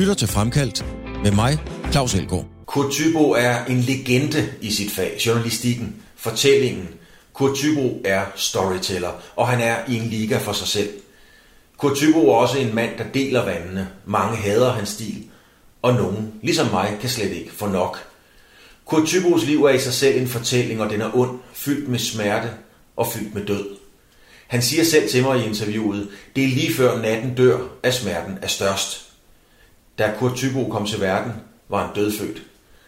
lytter til Fremkaldt med mig, Claus Elgaard. Kurt Thybo er en legende i sit fag, journalistikken, fortællingen. Kurt Thybo er storyteller, og han er i en liga for sig selv. Kurt Thybo er også en mand, der deler vandene. Mange hader hans stil, og nogen, ligesom mig, kan slet ikke få nok. Kurt Thybos liv er i sig selv en fortælling, og den er ond, fyldt med smerte og fyldt med død. Han siger selv til mig i interviewet, det er lige før natten dør, at smerten er størst. Da Kurt Thybo kom til verden, var han dødfødt.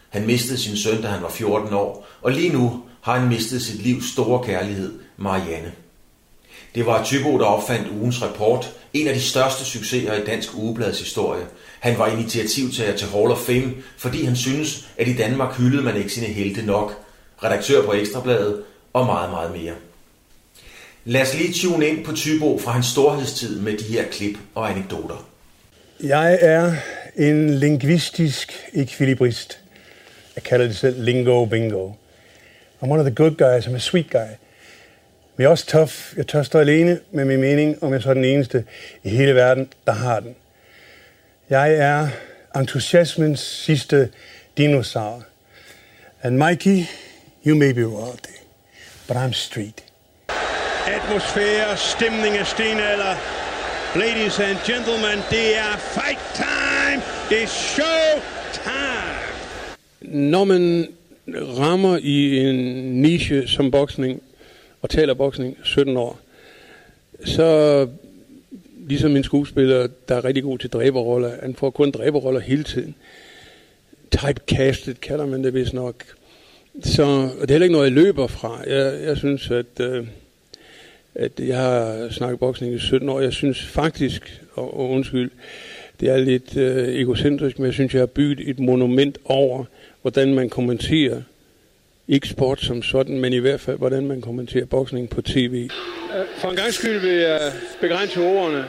Han mistede sin søn, da han var 14 år, og lige nu har han mistet sit livs store kærlighed, Marianne. Det var Thybo, der opfandt ugens rapport, en af de største succeser i dansk ugeblads historie. Han var initiativtager til Hall of Fame, fordi han synes, at i Danmark hyldede man ikke sine helte nok. Redaktør på Ekstrabladet og meget, meget mere. Lad os lige tune ind på Tybo fra hans storhedstid med de her klip og anekdoter. Jeg er en linguistisk ekvilibrist. Jeg kalder det selv lingo bingo. I'm one of the good guys, I'm a sweet guy. Men jeg er også tough. Jeg tør stå alene med min mening, om jeg så er den eneste i hele verden, der har den. Jeg er entusiasmens sidste dinosaur. And Mikey, you may be wealthy, but I'm street. Atmosfære, stemning af stenalder. Ladies and gentlemen, det er uh, fight time! Det er show time! Når man rammer i en niche som boksning, og taler boksning 17 år, så ligesom en skuespiller, der er rigtig god til dræberroller, han får kun dræberroller hele tiden. Typecastet kalder man det vist nok. Så og det er heller ikke noget, jeg løber fra. Jeg, jeg synes, at, øh, at jeg har snakket boksning i 17 år. Jeg synes faktisk, og, og undskyld, det er lidt øh, egocentrisk, men jeg synes, jeg har bygget et monument over, hvordan man kommenterer ikke sport som sådan, men i hvert fald, hvordan man kommenterer boksning på tv. Øh, for en gang skyld vil jeg begrænse ordene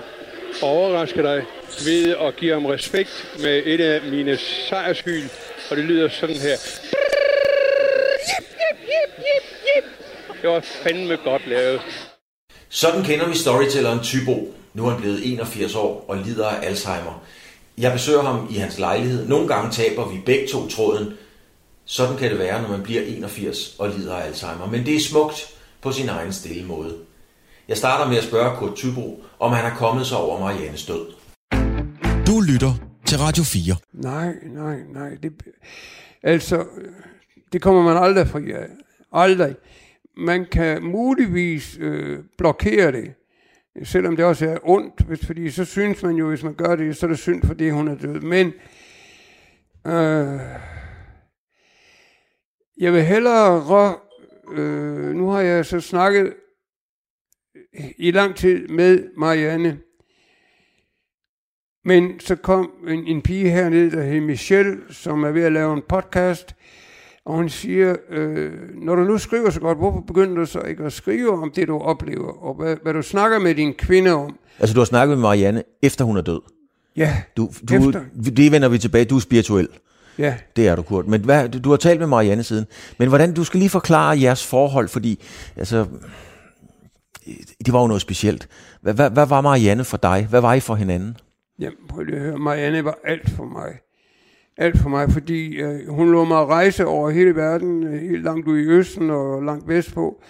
og overraske dig ved at give ham respekt med et af mine sejrskyld, og det lyder sådan her. Det var fandme godt lavet. Sådan kender vi storytelleren Tybo. Nu er han blevet 81 år og lider af Alzheimer. Jeg besøger ham i hans lejlighed. Nogle gange taber vi begge to tråden. Sådan kan det være, når man bliver 81 og lider af Alzheimer. Men det er smukt på sin egen stille måde. Jeg starter med at spørge Kurt Tybo, om han er kommet sig over Mariannes død. Du lytter til Radio 4. Nej, nej, nej. Det, altså, det kommer man aldrig fri af. Aldrig. Man kan muligvis øh, blokere det, selvom det også er ondt, hvis, fordi så synes man jo, hvis man gør det, så er det synd, fordi hun er død. Men øh, jeg vil hellere, øh, nu har jeg så snakket i lang tid med Marianne, men så kom en, en pige hernede, der hedder Michelle, som er ved at lave en podcast, og hun siger, øh, når du nu skriver så godt, hvorfor begynder du så ikke at skrive om det, du oplever, og hvad, hvad du snakker med din kvinde om? Altså, du har snakket med Marianne, efter hun er død? Ja, du, du, efter. Det vender vi tilbage. Du er spirituel. Ja. Det er du, Kurt. Men hvad, du har talt med Marianne siden. Men hvordan, du skal lige forklare jeres forhold, fordi altså, det var jo noget specielt. Hvad, hvad, hvad var Marianne for dig? Hvad var I for hinanden? Jamen, prøv lige at høre. Marianne var alt for mig. Alt for mig, fordi øh, hun lå mig rejse over hele verden, øh, helt langt ud i Østen og langt vestpå.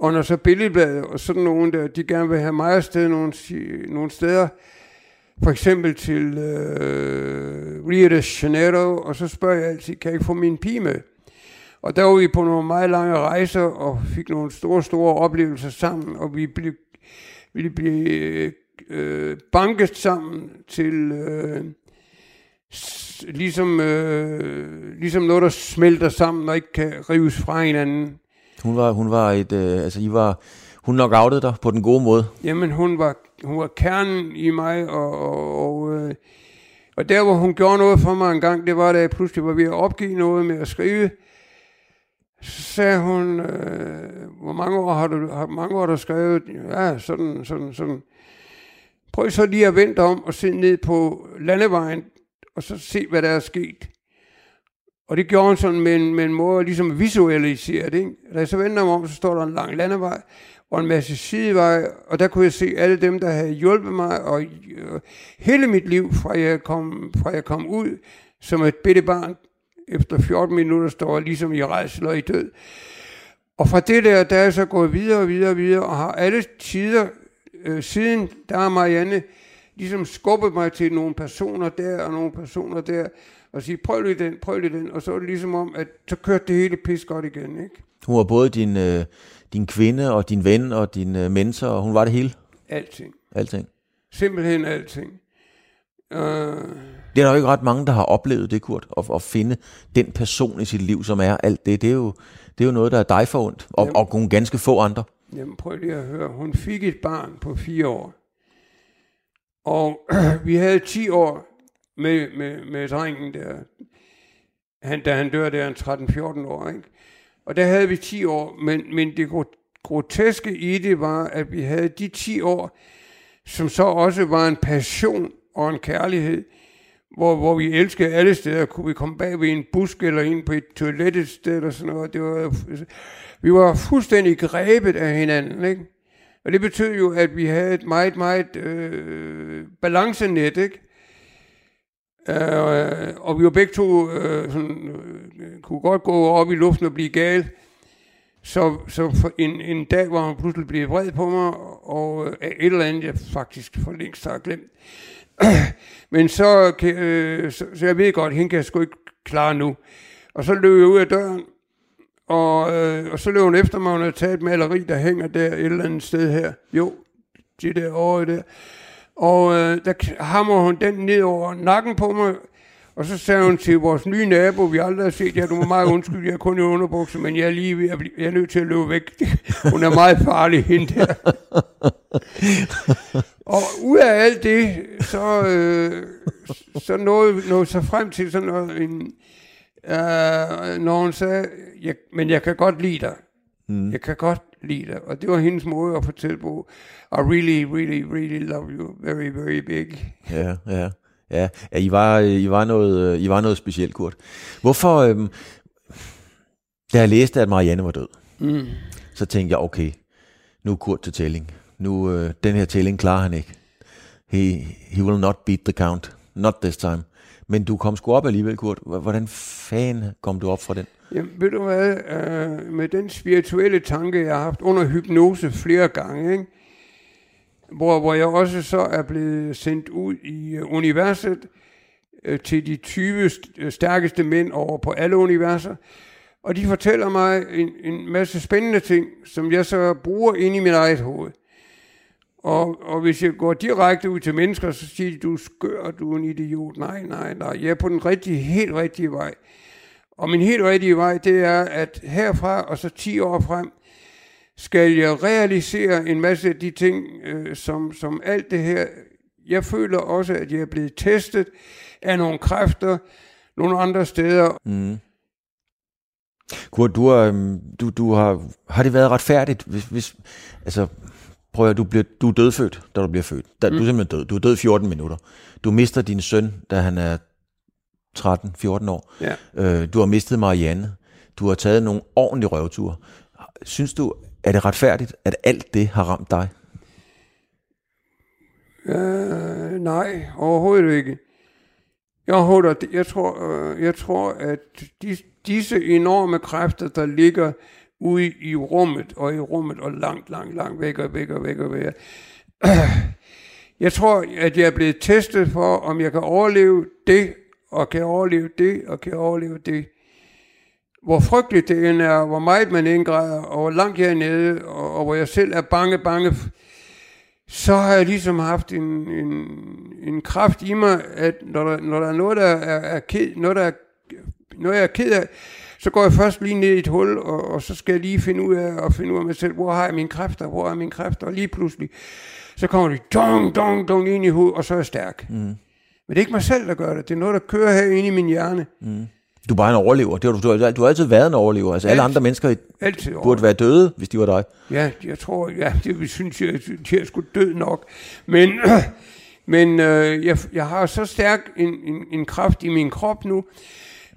Og når så billedbladet og sådan nogen der, de gerne vil have mig afsted nogle, nogle steder, for eksempel til øh, Rio de Janeiro, og så spørger jeg altid, kan jeg ikke få min pige med? Og der var vi på nogle meget lange rejser, og fik nogle store, store oplevelser sammen, og vi blev, vi blev øh, banket sammen til øh, ligesom, øh, ligesom noget, der smelter sammen og ikke kan rives fra hinanden. Hun var, hun var et, øh, altså I var, hun nok outet dig på den gode måde. Jamen, hun var, hun var kernen i mig, og, og, og, øh, og der, hvor hun gjorde noget for mig en gang, det var, da jeg pludselig var ved at opgive noget med at skrive, så sagde hun, øh, hvor mange år har du, har, mange år har du skrevet? Ja, sådan, sådan, sådan. Prøv så lige at vente om og se ned på landevejen, og så se, hvad der er sket. Og det gjorde han sådan med en, med en måde ligesom visualisere det. Ikke? Da jeg så vender mig om, så står der en lang landevej, og en masse sideveje, og der kunne jeg se alle dem, der havde hjulpet mig, og øh, hele mit liv, fra jeg kom, fra jeg kom ud som et bitte barn, efter 14 minutter står jeg ligesom i rejsel og i død. Og fra det der, der er jeg så gået videre og videre og videre, og har alle tider øh, siden, der er Marianne ligesom skubbet mig til nogle personer der og nogle personer der, og sige, prøv lige den, prøv lige den, og så er det ligesom om, at så kørte det hele pis godt igen, ikke? Hun var både din, øh, din kvinde og din ven og din øh, mentor, og hun var det hele? Alting. Alting? Simpelthen alting. Uh... Det er der jo ikke ret mange, der har oplevet det, Kurt, at, at finde den person i sit liv, som er alt det. Det er jo, det er jo noget, der er dig for ondt, og, jamen, og nogle ganske få andre. Jamen prøv lige at høre. Hun fik et barn på fire år. Og vi havde 10 år med, med, med drengen der. Han, da han dør, der er 13-14 år, ikke? Og der havde vi 10 år, men, men det groteske i det var, at vi havde de 10 år, som så også var en passion og en kærlighed, hvor, hvor vi elskede alle steder. Kunne vi komme bag ved en busk eller ind på et toilet et sted eller sådan noget. Det var, vi var fuldstændig grebet af hinanden, ikke? Og det betød jo, at vi havde et meget, meget øh, balancenet, ikke? Øh, og vi var begge to øh, sådan, øh, kunne godt gå op i luften og blive gale. Så, så for en, en dag, hvor han pludselig blev vred på mig, og øh, et eller andet, jeg faktisk for længst har glemt. Men så, øh, så, så jeg ved godt, hende kan jeg sgu ikke klare nu. Og så løb jeg ud af døren, og, øh, og så løb hun efter mig, hun havde taget et maleri, der hænger der et eller andet sted her. Jo, de der over der. Og øh, der hammer hun den ned over nakken på mig, og så sagde hun til vores nye nabo, vi aldrig har set, ja, du må meget undskylde, jeg er kun i underbukser, men jeg er lige ved at blive, jeg er nødt til at løbe væk. Hun er meget farlig, hende der. og ud af alt det, så, øh, så nåede, nåede så frem til sådan noget, en, øh, når hun sagde, jeg, men jeg kan godt lide dig. Mm. Jeg kan godt lide dig. Og det var hendes måde at fortælle på, I really, really, really love you very, very big. Ja, ja. Ja, ja I, var, I, var noget, I var noget specielt, Kurt. Hvorfor, øhm, da jeg læste, at Marianne var død, mm. så tænkte jeg, okay, nu er Kurt til tælling. Nu, øh, den her tælling klarer han ikke. He, he will not beat the count. Not this time. Men du kom sgu op alligevel, Kurt. Hvordan fanden kom du op fra den? Jamen, ved du hvad, øh, med den spirituelle tanke, jeg har haft under hypnose flere gange, ikke? Hvor, hvor jeg også så er blevet sendt ud i uh, universet øh, til de 20 st- øh, stærkeste mænd over på alle universer, og de fortæller mig en, en masse spændende ting, som jeg så bruger ind i mit eget hoved. Og, og hvis jeg går direkte ud til mennesker, så siger de, du er skør, du er en idiot. Nej, nej, nej, jeg er på den rigtige, helt rigtige vej. Og min helt rigtige vej, det er, at herfra og så 10 år frem, skal jeg realisere en masse af de ting, øh, som, som alt det her. Jeg føler også, at jeg er blevet testet af nogle kræfter nogle andre steder. Mm. Kurt, du, har, mm, du, du har, har det været retfærdigt, hvis, hvis altså, prøv at du, bliver, du er dødfødt, da du bliver født. Da, mm. Du er simpelthen død. Du er død 14 minutter. Du mister din søn, da han er 13-14 år. Ja. Øh, du har mistet Marianne. Du har taget nogle ordentlige røvture. Synes du, er det retfærdigt, at alt det har ramt dig? Uh, nej, overhovedet ikke. Jeg, håber, jeg, tror, uh, jeg tror, at de, disse enorme kræfter, der ligger ude i rummet, og i rummet, og langt, langt, langt væk, og væk, og væk, og væk. Jeg tror, at jeg er blevet testet for, om jeg kan overleve det, og kan overleve det, og kan overleve det. Hvor frygteligt det end er, hvor meget man indgræder, og hvor langt jeg er nede, og, og hvor jeg selv er bange, bange, så har jeg ligesom haft en, en, en kraft i mig, at når der, når der er noget, der er, er ked, noget, der er, noget, jeg er ked af, så går jeg først lige ned i et hul, og, og så skal jeg lige finde ud af, og finde ud af mig selv, hvor har jeg mine kræfter, hvor er mine kræfter, og lige pludselig, så kommer de dong, dong, dong ind i hovedet, og så er jeg stærk. Mm. Men det er ikke mig selv, der gør det. Det er noget, der kører her inde i min hjerne. Mm. Du er bare en overlever. Det har du, du, har, du har altid været en overlever. Altså alle andre mennesker altid burde være døde, hvis de var dig. Ja, jeg tror, ja, det synes jeg, jeg er sgu død nok. Men, men øh, jeg, jeg har så stærk en, en, en kraft i min krop nu,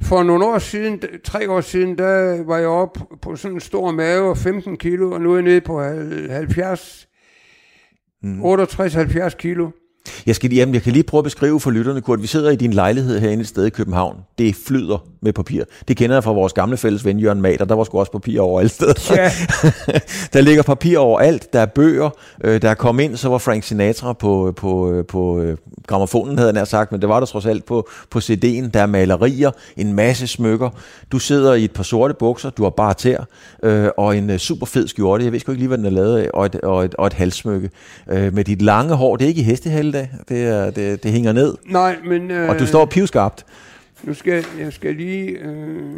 For nogle år siden, tre år siden, der var jeg oppe på sådan en stor mave og 15 kilo, og nu er jeg nede på 70, mm. 68-70 kilo. Jeg, skal, jamen, jeg kan lige prøve at beskrive for lytterne, Kurt. Vi sidder i din lejlighed herinde et sted i København. Det flyder med papir. Det kender jeg fra vores gamle fælles ven Jørgen Mater. Der var sgu også papir over alle steder. Ja. der ligger papir over alt. Der er bøger. Øh, der er kommet ind, så var Frank Sinatra på, på, øh, på øh, gramofonen, havde nær sagt, men det var der trods alt på, på CD'en. Der er malerier, en masse smykker. Du sidder i et par sorte bukser, du har bare tær, øh, og en super fed skjorte. Jeg ved sgu ikke lige, hvad den er lavet af, og et, og et, og et halssmykke. Øh, med dit lange hår, det er ikke i hestehælde, det, er, det, det hænger ned. Nej, men... Øh, Og du står pivskarpt. Nu skal jeg skal lige... Øh,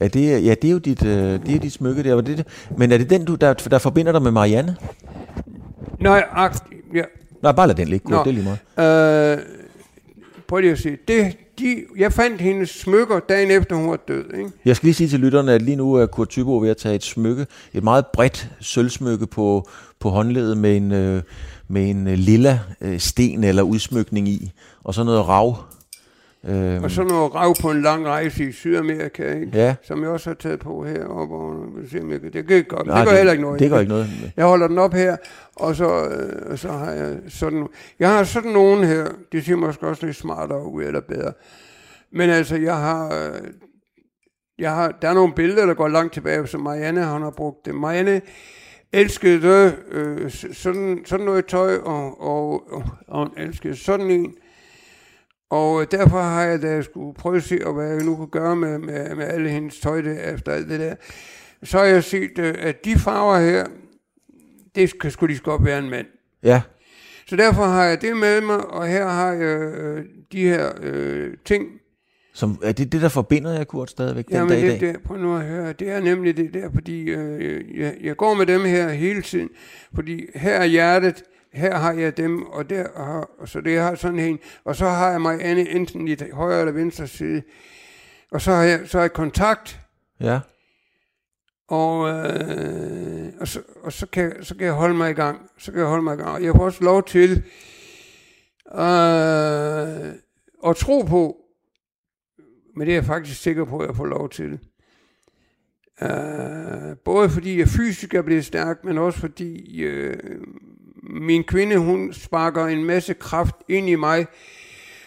Ja, det er, ja, det er jo dit, øh, det er dit smykke der. Det? Men er det den, du, der, der forbinder dig med Marianne? nej, ak, ja, Nej, bare lad den ligge. Nå. Det er lige meget. øh, prøv lige at se. Det, de, jeg fandt hendes smykker dagen efter, hun var død. Ikke? Jeg skal lige sige til lytterne, at lige nu er Kurt Tybo ved at tage et smykke, et meget bredt sølvsmykke på, på håndledet med en, øh, med en øh, lilla øh, sten eller udsmykning i, og så noget rav. Øh, Og så noget rav på en lang rejse i Sydamerika, ikke? Ja. som jeg også har taget på heroppe. Og, kan- det, det, gør, nej, det gør heller ikke noget. Det gør ikke noget. Jeg holder den op her, og så, øh, og så har jeg sådan... Jeg har sådan nogen her, det ser måske også lidt smartere ud eller bedre. Men altså, jeg har... øh, Jeg har, der er nogle billeder, der går langt tilbage, som Marianne hun har brugt det. Marianne elskede øh, sådan, sådan noget tøj, og, og, og, og elskede sådan en. Og øh, derfor har jeg, da skulle prøve at se, hvad jeg nu kunne gøre med, med, med alle hendes tøj der, efter alt det der, så har jeg set, øh, at de farver her, det kan sgu lige så godt være en mand. Ja, Så derfor har jeg det med mig, og her har jeg øh, de her øh, ting. Som, er det det, der forbinder jeg, Kurt, stadigvæk den Jamen dag i dag? det, prøv nu at høre, det er nemlig det der, fordi øh, jeg, jeg går med dem her hele tiden, fordi her er hjertet, her har jeg dem, og der har, så det har sådan en, og så har jeg mig Anne enten i højre eller venstre side, og så har jeg, så har jeg kontakt, Ja. og, øh, og, så, og så, kan, så kan jeg holde mig i gang. Så kan jeg holde mig i gang. Og jeg får også lov til øh, at tro på, men det er jeg faktisk sikker på, at jeg får lov til. Uh, både fordi jeg fysisk er blevet stærk, men også fordi uh, min kvinde, hun sparker en masse kraft ind i mig,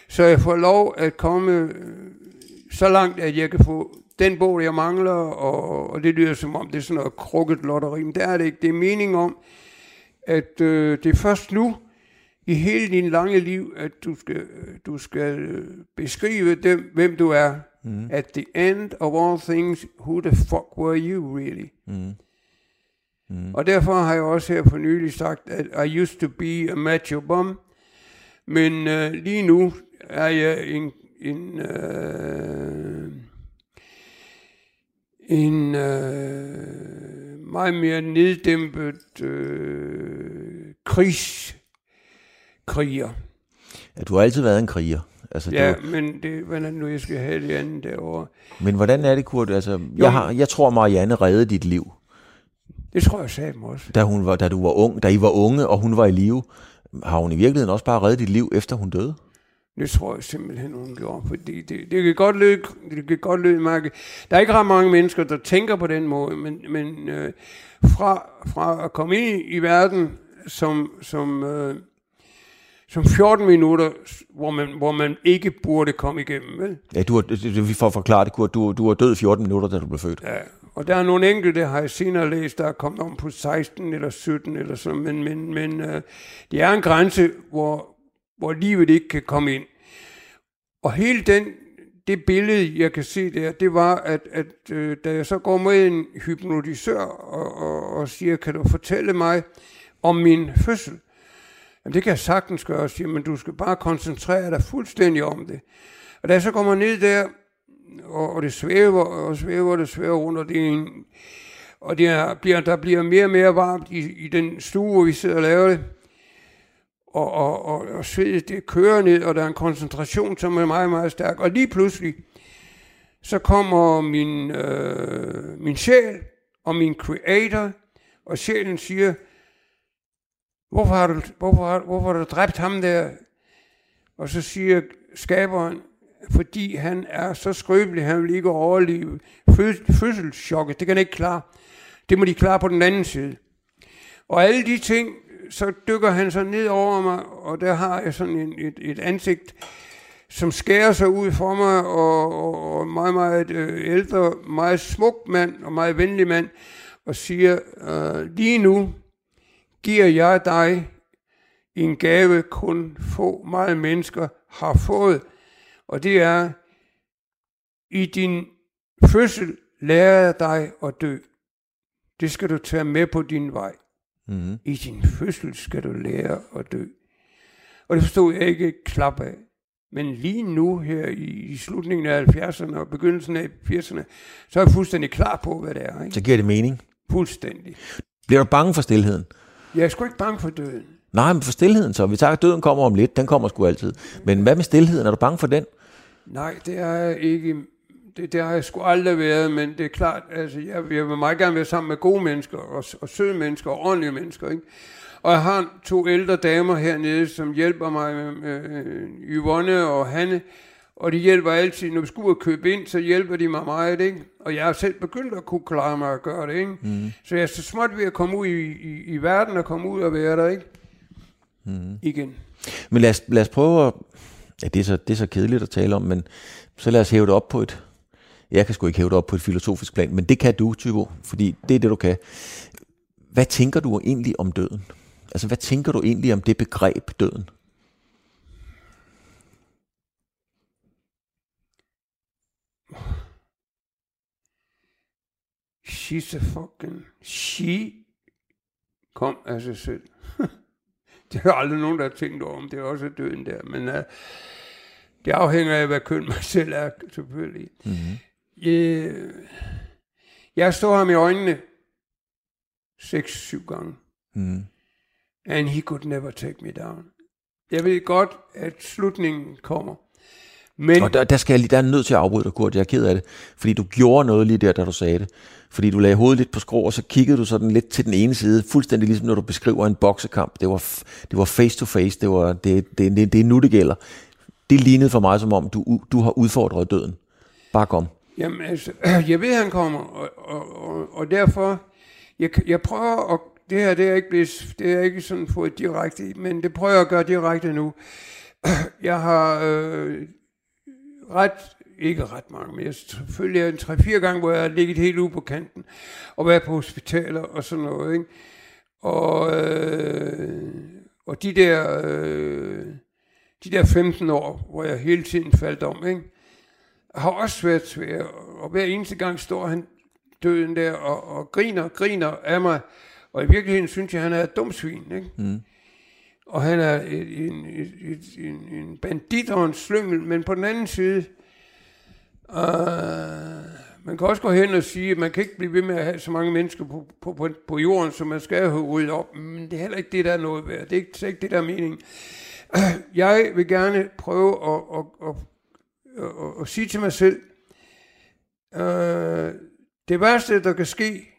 så jeg får lov at komme øh, så langt, at jeg kan få den bog, jeg mangler, og, og det lyder som om, det er sådan noget krukket lotteri, men det er det ikke. Det er mening om, at øh, det er først nu, i hele din lange liv, at du skal, du skal øh, beskrive dem, hvem du er. Mm. At the end of all things, who the fuck were you really? Mm. Mm. Og derfor har jeg også her for nylig sagt, at I used to be a macho bum, men øh, lige nu er jeg en, en, øh, en øh, meget mere neddæmpet øh, krigskriger. ja. Du har altid været en kriger. Altså, Ja, du, men det, hvordan det nu, jeg skal have det andet derovre? men hvordan er det, Kurt? Altså, jeg, har, jeg tror, Marianne reddede dit liv, Det tror jeg sagde også. da, hun var, da du var ung, da I var unge, og hun var i live. Har hun i virkeligheden også bare reddet dit liv, efter hun døde? Det tror jeg simpelthen, hun gjorde, fordi det, det kan godt lyde, det kan godt lyde mærke. Der er ikke ret mange mennesker, der tænker på den måde, men, men øh, fra, fra at komme ind i verden som, som, øh, som 14 minutter, hvor man, hvor man ikke burde komme igennem, vel? Ja, du har, vi får forklaret det, Kurt. Du, du var død i 14 minutter, da du blev født. Ja, og der er nogle enkelte, har jeg senere læst, der er kommet om på 16 eller 17 eller sådan, men, men, men øh, det er en grænse, hvor, hvor livet ikke kan komme ind. Og hele den, det billede, jeg kan se der, det var, at, at øh, da jeg så går med en hypnotisør og, og, og siger, kan du fortælle mig om min fødsel? Jamen, det kan jeg sagtens gøre, siger, men du skal bare koncentrere dig fuldstændig om det. Og da jeg så kommer ned der, og, og det svæver, og svæver, og det svæver rundt, og det er en, og det er, bliver, der bliver mere og mere varmt i, i den stue, hvor vi sidder og laver det. Og, og, og, og svedet, det kører ned, og der er en koncentration, som er meget, meget stærk. Og lige pludselig, så kommer min, øh, min sjæl og min creator, og sjælen siger, hvorfor har du, hvorfor har, hvorfor har du dræbt ham der? Og så siger skaberen, fordi han er så skrøbelig, han vil ikke overleve fødselschokket. Det kan han ikke klare. Det må de klare på den anden side. Og alle de ting, så dykker han så ned over mig, og der har jeg sådan en, et, et ansigt, som skærer sig ud for mig, og, og, og meget, meget øh, ældre, meget smuk mand, og meget venlig mand, og siger, øh, lige nu giver jeg dig en gave, kun få meget mennesker har fået, og det er, i din fødsel lærer jeg dig at dø. Det skal du tage med på din vej. Mm-hmm. I din fødsel skal du lære at dø. Og det forstod jeg ikke klap af. Men lige nu her i, i slutningen af 70'erne og begyndelsen af 80'erne, så er jeg fuldstændig klar på, hvad det er. Ikke? Så giver det mening? Fuldstændig. Bliver du bange for stillheden? Jeg er sgu ikke bange for døden. Nej, men for stillheden så. Vi tager, at døden kommer om lidt. Den kommer sgu altid. Men hvad med stillheden? Er du bange for den? Nej, det er jeg ikke. Det, det har jeg sgu aldrig været, men det er klart, altså, jeg, jeg vil meget gerne være sammen med gode mennesker, og, og søde mennesker, og ordentlige mennesker, ikke? Og jeg har to ældre damer hernede, som hjælper mig, med øh, Yvonne og Hanne, og de hjælper altid, når vi og købe ind, så hjælper de mig meget, ikke? Og jeg har selv begyndt at kunne klare mig at gøre det, ikke? Mm. Så jeg er så småt ved at komme ud i, i, i verden og komme ud og være der, ikke? Mm. Igen. Men lad os, lad os prøve at... Ja, det er, så, det er så kedeligt at tale om, men så lad os hæve det op på et... Jeg kan sgu ikke hæve det op på et filosofisk plan, men det kan du, Tybo, fordi det er det, du kan. Hvad tænker du egentlig om døden? Altså, hvad tænker du egentlig om det begreb, døden? She's a fucking... She kom af sig selv. det er aldrig nogen, der har tænkt over, om det er også døden der. Men uh, det afhænger af, hvad køn man selv er, selvfølgelig. Mm-hmm. Jeg, jeg står ham i øjnene 6-7 gange. Mm and he could never take me down. Jeg ved godt, at slutningen kommer. Men, og der, der, skal jeg, der er nødt til at afbryde dig, Kurt. Jeg er ked af det. Fordi du gjorde noget lige der, da du sagde det. Fordi du lagde hovedet lidt på skrå, og så kiggede du sådan lidt til den ene side. Fuldstændig ligesom når du beskriver en boksekamp. Det var, det var face to face. Det, var, det, det, det, det er nu, det gælder. Det lignede for mig som om, du, du har udfordret døden. Bare kom. Jamen altså, jeg ved, han kommer. Og, og, og, og derfor, jeg, jeg prøver at det her det er ikke, blevet, det er ikke sådan fået direkte men det prøver jeg at gøre direkte nu. Jeg har øh, ret, ikke ret mange, men jeg selvfølgelig en tre-fire gange, hvor jeg har ligget helt ude på kanten, og været på hospitaler og sådan noget, ikke? Og, øh, og de der, øh, de der 15 år, hvor jeg hele tiden faldt om, ikke? har også været svært, og hver eneste gang står han døden der og, og griner, griner af mig, og i virkeligheden synes jeg, at han er et dumt svin. Ikke? Mm. Og han er en, en, en, en bandit og en slyngel, men på den anden side, øh, man kan også gå hen og sige, at man kan ikke blive ved med at have så mange mennesker på, på, på, på jorden, som man skal have ryddet op. Men det er heller ikke det, der er noget værd. Det er ikke, det er ikke det, der er meningen. Jeg vil gerne prøve at, at, at, at, at, at sige til mig selv, øh, det værste, der kan ske,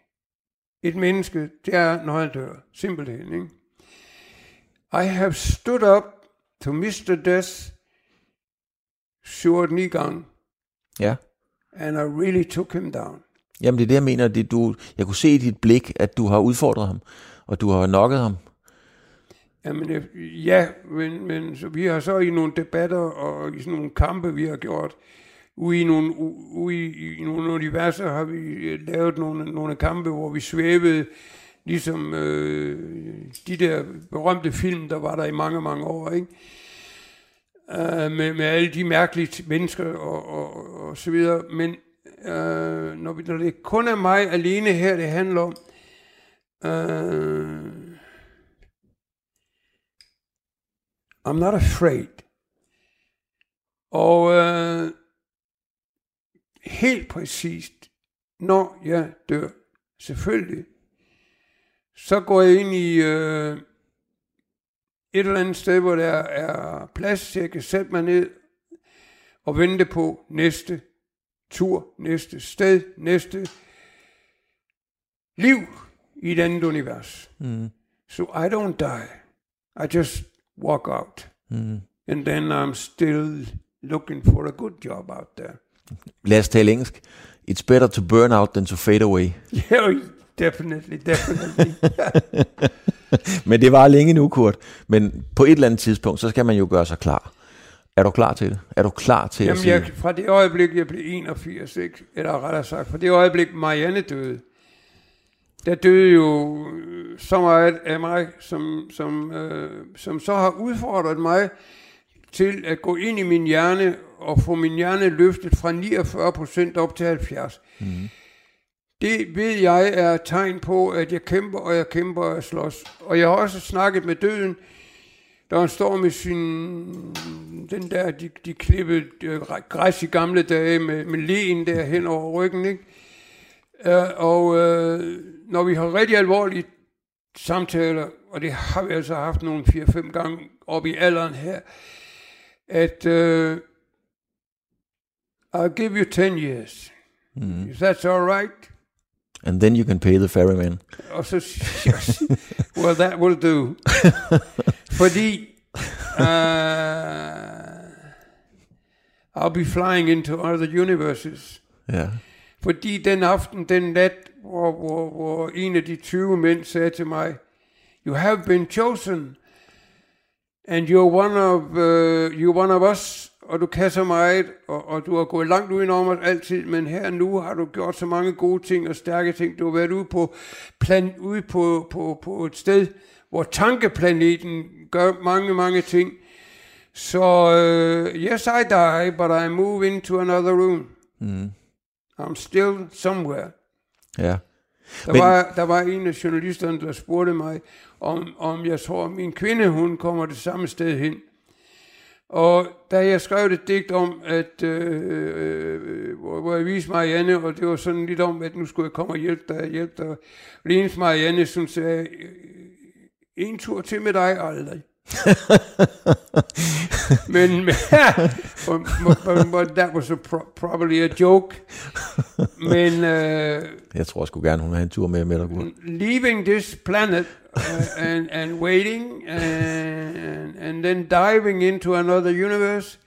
et menneske, det er, når han dør. Simpelthen, ikke? I have stood up to Mr. Death 7-9 gange. Ja. And I really took him down. Jamen det er det, jeg mener. Det, du, jeg kunne se i dit blik, at du har udfordret ham, og du har nokket ham. Jamen, ja, men, men så vi har så i nogle debatter og i sådan nogle kampe, vi har gjort, ude i nogle, ude i, i nogle universer har vi øh, lavet nogle, nogle kampe, hvor vi svævede, ligesom øh, de der berømte film, der var der i mange, mange år, ikke? Øh, med, med alle de mærkelige mennesker og, og, og så videre. Men øh, når, vi, når det kun er mig alene her, det handler om, øh, I'm not afraid. Og øh, helt præcist, når jeg dør, selvfølgelig, så går jeg ind i øh, et eller andet sted, hvor der er plads, så jeg kan sætte mig ned og vente på næste tur, næste sted, næste liv i et andet univers. Mm. So I don't die. I just walk out. Mm. And then I'm still looking for a good job out there. Lad os tale engelsk. It's better to burn out than to fade away. Yeah, definitely, definitely. Men det var længe nu, Kurt. Men på et eller andet tidspunkt, så skal man jo gøre sig klar. Er du klar til det? Er du klar til at Jamen, sige... jeg, fra det øjeblik, jeg blev 81, ikke? eller rettere sagt, fra det øjeblik, Marianne døde, der døde jo øh, så meget af mig, som, som, øh, som så har udfordret mig til at gå ind i min hjerne og få min hjerne løftet fra 49% op til 70. Mm. Det ved jeg er et tegn på, at jeg kæmper, og jeg kæmper, og jeg slås. Og jeg har også snakket med døden, da han står med sin, den der, de, de klippede øh, græs i gamle dage med, med len der hen over ryggen, ikke? Uh, og uh, når vi har rigtig alvorlige samtaler, og det har vi altså haft nogle 4-5 gange op i alderen her, at uh, I'll give you 10 years. Mm. If that's all right. And then you can pay the ferryman. Og så well, that will do. Fordi uh, I'll be flying into other universes. Ja. Fordi den aften, den nat, hvor, hvor, hvor en af de 20 mænd sagde til mig, You have been chosen, and you're one of, uh, you're one of us, og du kan så meget, og, og du har gået langt ud om os altid, men her nu har du gjort så mange gode ting og stærke ting. Du har været ude på, plan, ude på, på, på et sted, hvor tankeplaneten gør mange, mange ting. Så uh, yes, I die, but I move into another room. Mm. I'm still somewhere. Ja. Der, Men- Men, var, der var en af journalisterne, der spurgte mig, om, om jeg tror, at min kvinde, hun kommer det samme sted hen. Og da jeg skrev et digt om, at, øh, øh, hvor, hvor jeg viste Marianne, og det var sådan lidt om, at nu skulle jeg komme og hjælpe dig, hjælpe dig. Og det eneste Marianne, som sagde, øh, øh, en tur til med dig aldrig. men, but, that was a pro- probably a joke. Men øh, Jeg tror sgu gerne, hun har en tur med Kurt. leaving this planet uh, and, and waiting and, and then diving into another universe.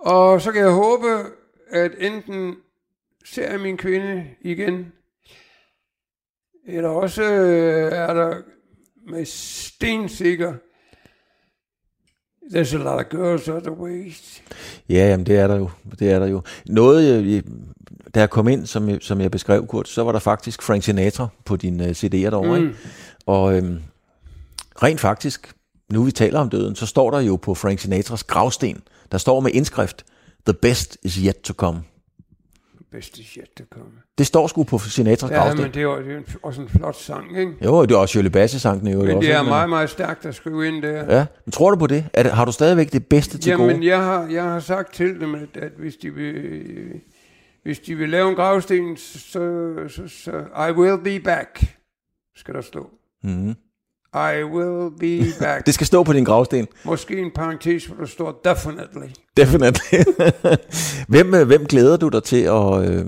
Og så kan jeg håbe, at enten ser jeg min kvinde igen, eller også øh, er der med stensikker, there's a lot of girls other ways. Ja, jamen det er der jo. Det er der jo. Noget, jeg- da jeg kom ind, som jeg, som jeg beskrev, Kurt, så var der faktisk Frank Sinatra på din uh, CD'er derovre. Mm. Ikke? Og øhm, rent faktisk, nu vi taler om døden, så står der jo på Frank Sinatras gravsten, der står med indskrift, The best is yet to come. Bedste shit, der kommer. Det står sgu på Sinatras Ja, gravsten. men det er jo det er en- også en flot sang, ikke? Jo, det er også Shirley Bassey-sangen. Jo, Men også, det er ikke? meget, meget stærkt at skrive ind der. Ja, men tror du på det? Er det har du stadigvæk det bedste til Jamen, gode? jeg har, jeg har sagt til dem, at, at hvis, de vil, hvis de vil lave en gravsten, så, så, så I will be back, skal der stå. Mm. I will be back. Det skal stå på din gravsten. Måske en parentes, hvor der står definitely. Definitely. hvem, øh, hvem glæder du dig til at... Øh,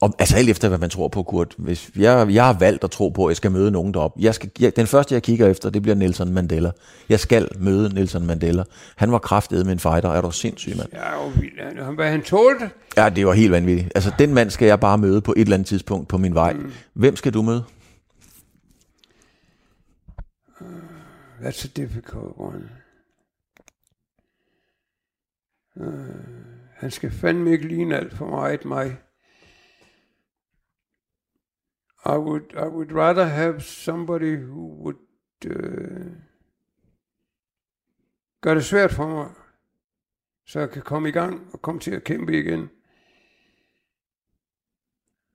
om, altså alt efter, hvad man tror på, Kurt. Hvis jeg, jeg har valgt at tro på, at jeg skal møde nogen deroppe. Jeg skal, jeg, den første, jeg kigger efter, det bliver Nelson Mandela. Jeg skal møde Nelson Mandela. Han var kraftedet med en fighter. Er du sindssyg, mand? Ja, og hvad han tålte. Ja, det var helt vanvittigt. Altså, den mand skal jeg bare møde på et eller andet tidspunkt på min vej. Mm. Hvem skal du møde? That's a difficult one. Uh, han skal fandme ikke ligne alt for meget mig. I would, I would rather have somebody who would uh, gøre det svært for mig, så jeg kan komme i gang og komme til at kæmpe igen.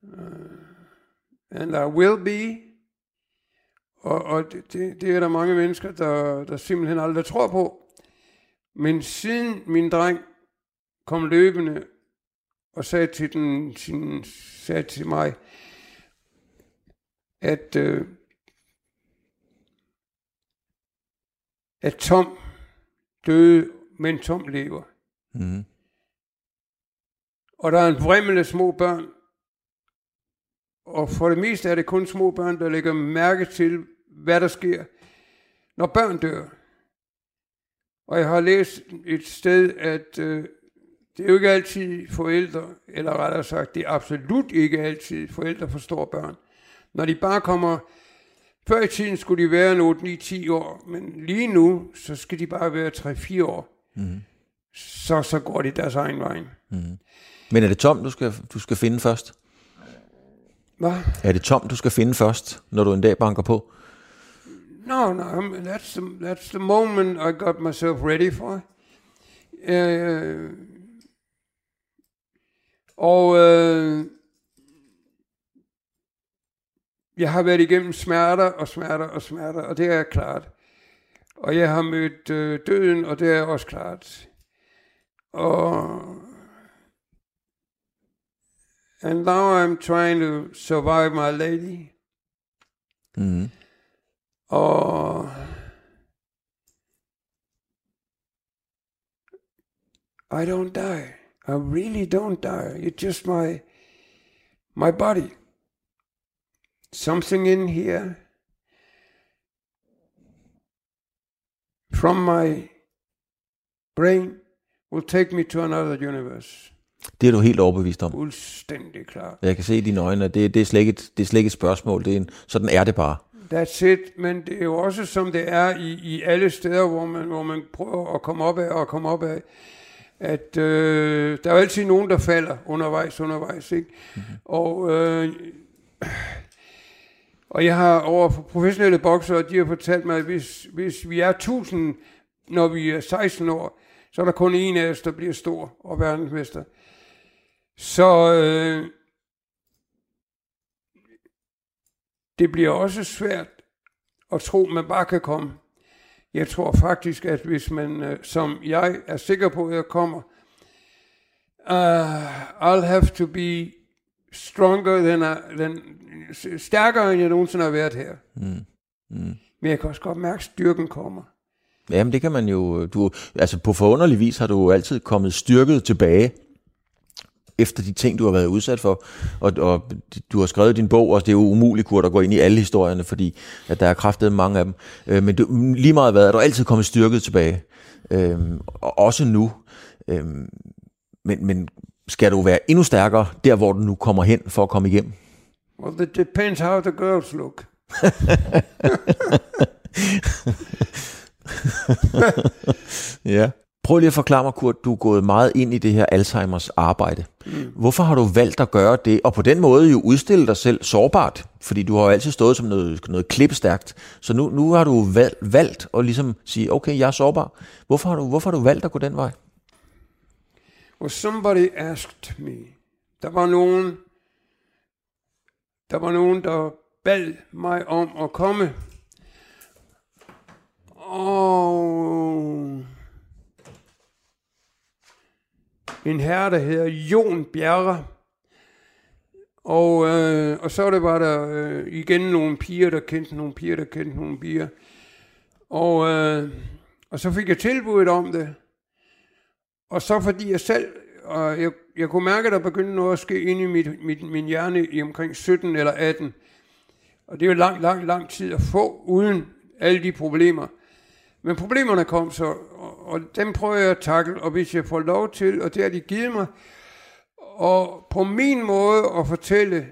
Uh, and I will be og, og det, det, det er der mange mennesker, der, der simpelthen aldrig tror på. Men siden min dreng kom løbende og sagde til, den, sin, sagde til mig, at, øh, at Tom døde, men Tom lever. Mm. Og der er en vrimmel af små børn, og for det meste er det kun små børn, der lægger mærke til, hvad der sker, når børn dør. Og jeg har læst et sted, at øh, det er jo ikke altid forældre, eller rettere sagt, det er absolut ikke altid forældre forstår børn. Når de bare kommer, før i tiden skulle de være en 8-9-10 år, men lige nu, så skal de bare være 3-4 år. Mm. Så, så går de deres egen vej. Mm. Men er det Tom, du skal, du skal finde først? Hvad? Er det Tom, du skal finde først, når du en dag banker på? No, no, that's the, that's the moment I got myself ready for. Uh, og uh, jeg har været igennem smerter og smerter og smerter, og det er klart. Og jeg har mødt uh, døden, og det er også klart. Og and now I'm trying to survive my lady. Mm. Og I don't die. I really don't die. It's just my my body. Something in here from my brain will take me to another universe. Det er du helt overbevist om. Fuldstændig klar. Jeg kan se i dine øjne, at det, det, er, slet ikke et, det er slet ikke et spørgsmål. Det er en, sådan er det bare. That's it, men det er jo også som det er i, i alle steder, hvor man, hvor man prøver at komme op af og komme op af, at øh, der er jo altid nogen, der falder undervejs, undervejs, ikke? Mm-hmm. Og, øh, og jeg har over for professionelle boksere, de har fortalt mig, at hvis, hvis vi er 1000, når vi er 16 år, så er der kun en af os, der bliver stor og verdensmester. Så øh, det bliver også svært at tro, man bare kan komme. Jeg tror faktisk, at hvis man, øh, som jeg er sikker på, at jeg kommer, uh, I'll have to be stronger than, I, than stærkere, end jeg nogensinde har været her. Mm. Mm. Men jeg kan også godt mærke, at styrken kommer. Jamen det kan man jo, du, altså på forunderlig vis har du altid kommet styrket tilbage efter de ting, du har været udsat for. Og, og du har skrevet din bog, og det er jo umuligt, Kurt, at gå ind i alle historierne, fordi at der er kraftet mange af dem. Øh, men du, lige meget hvad, er du altid kommet styrket tilbage. Øh, og også nu. Øh, men, men skal du være endnu stærkere, der hvor du nu kommer hen for at komme igennem? Well, it depends how the girls look. ja. Prøv lige at forklare mig, Kurt, du er gået meget ind i det her Alzheimers arbejde. Mm. Hvorfor har du valgt at gøre det, og på den måde jo udstille dig selv sårbart? Fordi du har jo altid stået som noget, noget klipstærkt. Så nu, nu har du valgt, valgt at ligesom sige, okay, jeg er sårbar. Hvorfor har, du, hvorfor har du valgt at gå den vej? Well, somebody asked me. Der var nogen, der var nogen, der bad mig om at komme. Og en herre, der hedder Jon Bjerre. Og, øh, og så det var der øh, igen nogle piger, der kendte nogle piger, der kendte nogle piger. Og, øh, og så fik jeg tilbuddet om det. Og så fordi jeg selv, og jeg, jeg kunne mærke, at der begyndte noget at ske inde i mit, mit, min hjerne i omkring 17 eller 18. Og det er jo lang, lang, lang tid at få, uden alle de problemer. Men problemerne kom så, og, og dem prøver jeg at takle, og hvis jeg får lov til, og det har de givet mig, og på min måde at fortælle,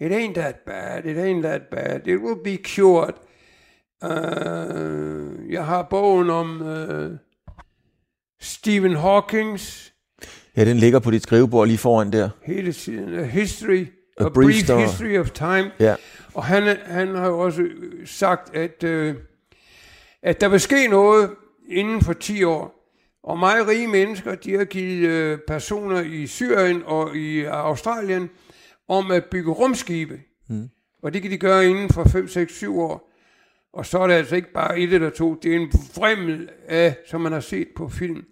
it ain't that bad, it ain't that bad, it will be cured. Uh, jeg har bogen om uh, Stephen Hawkings. Ja, den ligger på dit skrivebord lige foran der. Hele tiden. A history, a, a brief, brief history of time. Ja. Og han, han har jo også sagt, at, uh, at der vil ske noget inden for 10 år. Og meget rige mennesker, de har givet uh, personer i Syrien og i Australien om at bygge rumskibe. Mm. Og det kan de gøre inden for 5, 6, 7 år. Og så er det altså ikke bare et eller to, det er en vrimmel af, som man har set på film.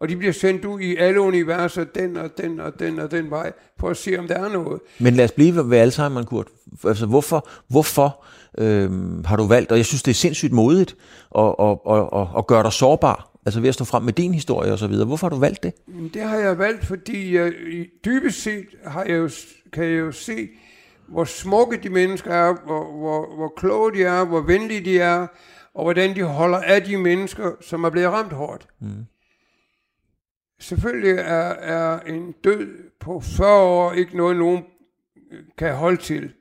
Og de bliver sendt ud i alle universer, den og den og den og den vej, for at se, om der er noget. Men lad os blive ved Alzheimer, Kurt. Altså, hvorfor, hvorfor øhm, har du valgt, og jeg synes, det er sindssygt modigt, at, at, at, at, at gøre dig sårbar, altså ved at stå frem med din historie og så videre. Hvorfor har du valgt det? Det har jeg valgt, fordi jeg, dybest set har jeg jo, kan jeg jo se, hvor smukke de mennesker er, hvor, hvor, hvor kloge de er, hvor venlige de er, og hvordan de holder af de mennesker, som er blevet ramt hårdt. Mm. Selvfølgelig er, er en død på 40 år ikke noget, nogen kan holde til.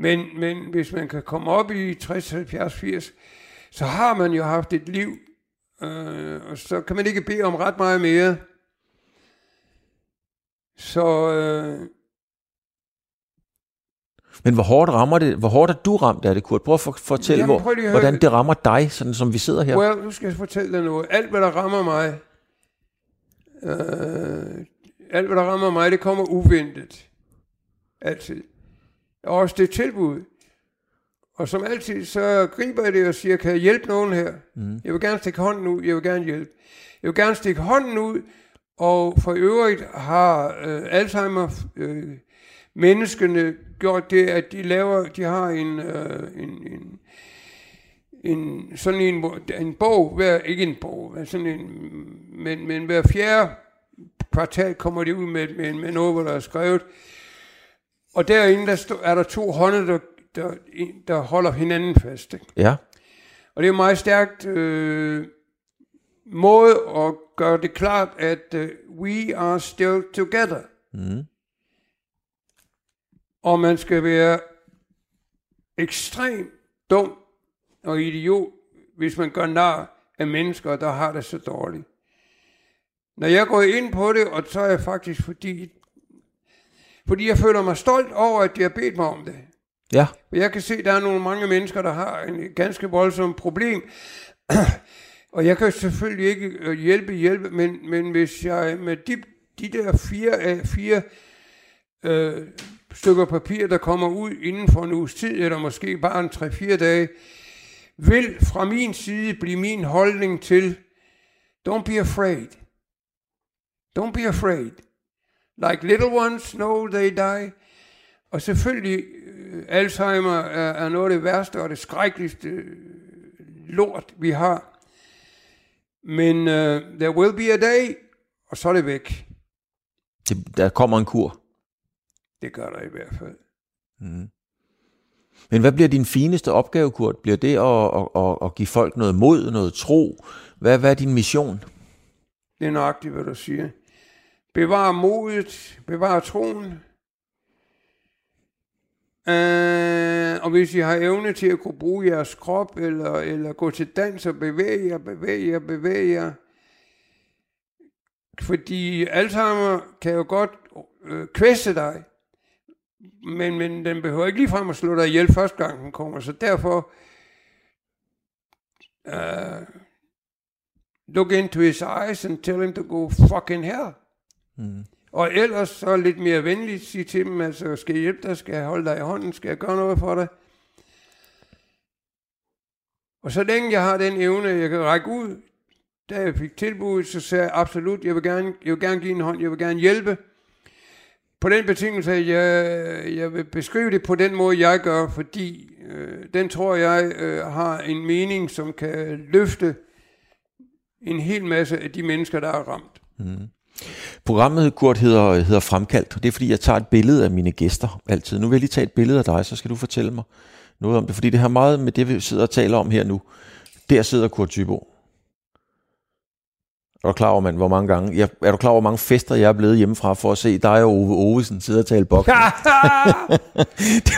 Men, men hvis man kan komme op i 60, 70, 80, så har man jo haft et liv, øh, og så kan man ikke bede om ret meget mere. Så... Øh, men hvor hårdt rammer det? Hvor hårdt er du ramt af det, Kurt? Prøv at for, fortælle, Jamen, prøv hvor, hvordan det rammer dig, sådan som vi sidder her. Well, nu skal jeg fortælle dig noget. Alt, hvad der rammer mig, øh, alt, hvad der rammer mig, det kommer uventet. Altid. Og også det tilbud. Og som altid, så griber jeg det og siger, kan jeg hjælpe nogen her? Mm. Jeg vil gerne stikke hånden ud, jeg vil gerne hjælpe. Jeg vil gerne stikke hånden ud, og for øvrigt har øh, Alzheimer øh, menneskene gjort det, at de laver, de har en, øh, en, en, en sådan en, en bog, hver, ikke en bog, men sådan en, men, men hver fjerde kvartal kommer de ud med, med, med noget, hvor der er skrevet, og derinde der stå, er der to hånde, der, der, der holder hinanden fast. Ikke? Ja. Og det er meget stærkt øh, måde at gøre det klart, at uh, we are still together. Mm. Og man skal være ekstrem dum og idiot, hvis man gør nar af mennesker, der har det så dårligt. Når jeg går ind på det, og så er jeg faktisk fordi, fordi jeg føler mig stolt over, at de har bedt mig om det. Ja. Jeg kan se, at der er nogle mange mennesker, der har en ganske voldsom problem. og jeg kan selvfølgelig ikke øh, hjælpe, hjælpe, men, men hvis jeg med de, de der fire, fire øh, stykker papir, der kommer ud inden for en uges tid, eller måske bare en 3-4 dage, vil fra min side blive min holdning til, don't be afraid. Don't be afraid. Like little ones know they die. Og selvfølgelig, uh, Alzheimer er, er noget af det værste og det skrækkeligste uh, lort, vi har. Men uh, there will be a day, og så er det væk. Det, der kommer en kur. Det gør der i hvert fald. Mm. Men hvad bliver din fineste opgave, Kurt? Bliver det at, at, at, at give folk noget mod, noget tro? Hvad, hvad er din mission? Det er nøjagtigt, hvad du siger. Bevar modet, bevar troen. Uh, og hvis I har evne til at kunne bruge jeres krop, eller, eller gå til dans og bevæge jer, bevæge jer, bevæge jer. Fordi Alzheimer kan jo godt øh, kvæste dig, men, men den behøver ikke ligefrem at slå dig ihjel første gang den kommer, så derfor uh, look into his eyes and tell him to go fucking hell. Mm. Og ellers så lidt mere venligt sige til dem, altså skal jeg hjælpe dig, skal jeg holde dig i hånden, skal jeg gøre noget for dig. Og så længe jeg har den evne, jeg kan række ud, da jeg fik tilbuddet, så sagde jeg absolut, jeg vil gerne, jeg vil gerne give en hånd, jeg vil gerne hjælpe. På den betingelse, at jeg, jeg vil beskrive det på den måde, jeg gør, fordi øh, den tror jeg øh, har en mening, som kan løfte en hel masse af de mennesker, der er ramt. Mm. Programmet, Kurt, hedder, hedder Fremkaldt, og det er fordi, jeg tager et billede af mine gæster altid. Nu vil jeg lige tage et billede af dig, så skal du fortælle mig noget om det, fordi det har meget med det, vi sidder og taler om her nu. Der sidder Kurt Thybo. Er du klar over, man, hvor mange gange, jeg, er du klar over, hvor mange fester, jeg er blevet hjemmefra for at se dig og Ove Ovesen sidde og tale boks? det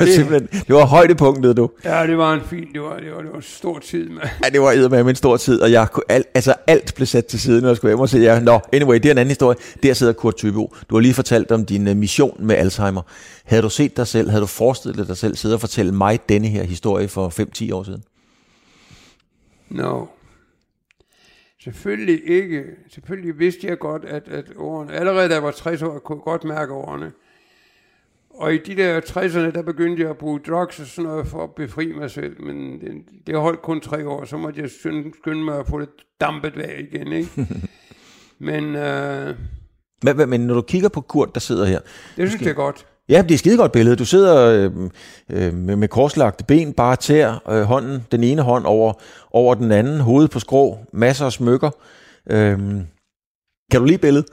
var det, simpelthen, det var højdepunktet, du. Ja, det var en fin, det var, det var, det var en stor tid, mand. Ja, det var med en stor tid, og jeg, al, altså alt blev sat til side, når jeg skulle hjem og se jer. Nå, anyway, det er en anden historie. Der sidder Kurt Tybo. Du har lige fortalt om din uh, mission med Alzheimer. Havde du set dig selv, havde du forestillet dig selv sidde og fortælle mig denne her historie for 5-10 år siden? No. Selvfølgelig ikke. Selvfølgelig vidste jeg godt, at, at årene, allerede da jeg var 60 år, kunne jeg godt mærke årene. Og i de der 60'erne, der begyndte jeg at bruge drugs og sådan noget for at befri mig selv. Men det, det holdt kun tre år, så måtte jeg skynde, mig at få det dampet væk igen. Ikke? men, øh, men, men når du kigger på Kurt, der sidder her. Det synes jeg godt. Ja, det er et skidegodt billede. Du sidder øh, øh, med, med korslagte ben, bare tær øh, hånden, den ene hånd over, over den anden, hovedet på skrå, masser af smykker. Øh, kan du lide billedet?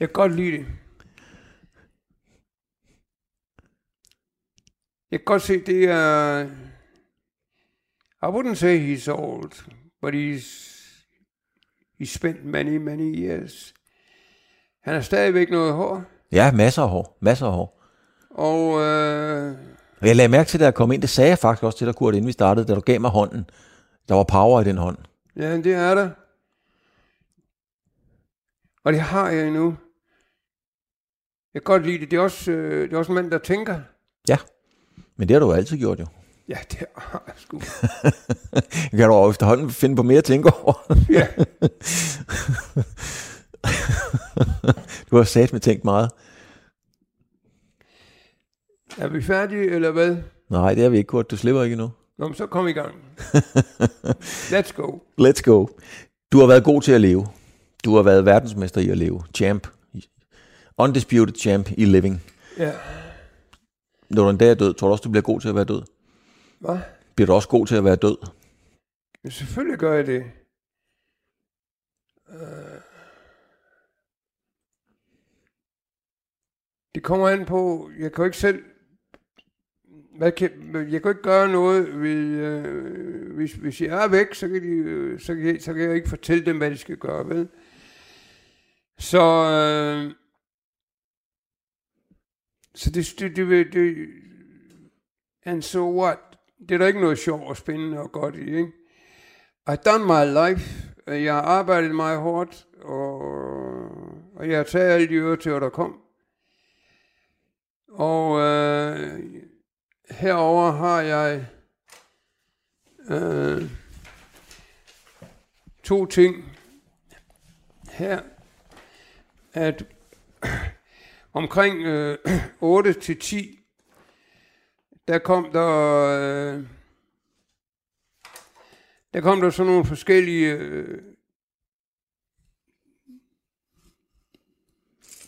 Jeg kan godt lide det. Jeg kan godt se, det er... I wouldn't say he's old, but he's, he's spent many, many years. Han har stadigvæk noget hår, Ja, masser af hår. Masser af hår. og øh, Og jeg lagde mærke til, da jeg kom ind, det sagde jeg faktisk også til dig, Kurt, inden vi startede, da du gav mig hånden. Der var power i den hånd. ja, det er der. Og det har jeg endnu. Jeg kan godt lide det. Det er også, øh, det er også en mand, der tænker. Ja, men det har du jo altid gjort jo. Ja, det har jeg sgu. kan du efterhånden finde på mere at tænke over. Ja. du har sat med tænkt meget. Er vi færdige, eller hvad? Nej, det er vi ikke, Kurt. Du slipper ikke endnu. Nå, men så kom i gang. Let's go. Let's go. Du har været god til at leve. Du har været verdensmester i at leve. Champ. Undisputed champ i living. Ja. Når du en dag er død, tror du også, du bliver god til at være død? Hvad? Bliver du også god til at være død? Ja, selvfølgelig gør jeg det. Det kommer an på, jeg kan jo ikke selv, hvad kan, jeg kan jo ikke gøre noget, ved, øh, hvis, hvis jeg er væk, så kan, de, øh, så, kan jeg, så kan jeg ikke fortælle dem, hvad de skal gøre, vel? Så, øh, så det, det, det, det, and so what? Det er der ikke noget sjovt og spændende og godt i, ikke? I've done my life. Jeg har arbejdet meget hårdt, og, og jeg har taget alle de ører til, der kom. Og øh, herover har jeg øh, to ting. Her, at omkring øh, 8 til 10, der kom der øh, der kom der sådan nogle forskellige øh,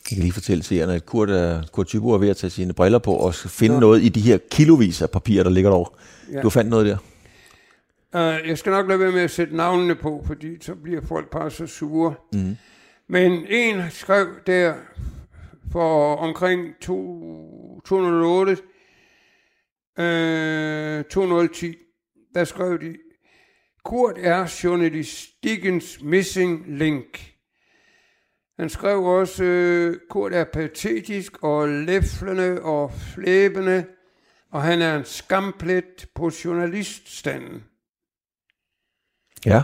kan lige fortælle seerne, at Kurt, er, Kurt Tybo er ved at tage sine briller på og finde ja. noget i de her kilovis af papir, der ligger derovre. Ja. Du fandt noget der. Uh, jeg skal nok lade være med at sætte navnene på, fordi så bliver folk bare så sure. Mm. Men en skrev der for omkring to, 208, øh, 210, der skrev de, Kurt er journalistikkens missing link. Han skrev også, øh, Kurt er patetisk og læflende og flæbende, og han er en skamplet på journaliststanden. Ja.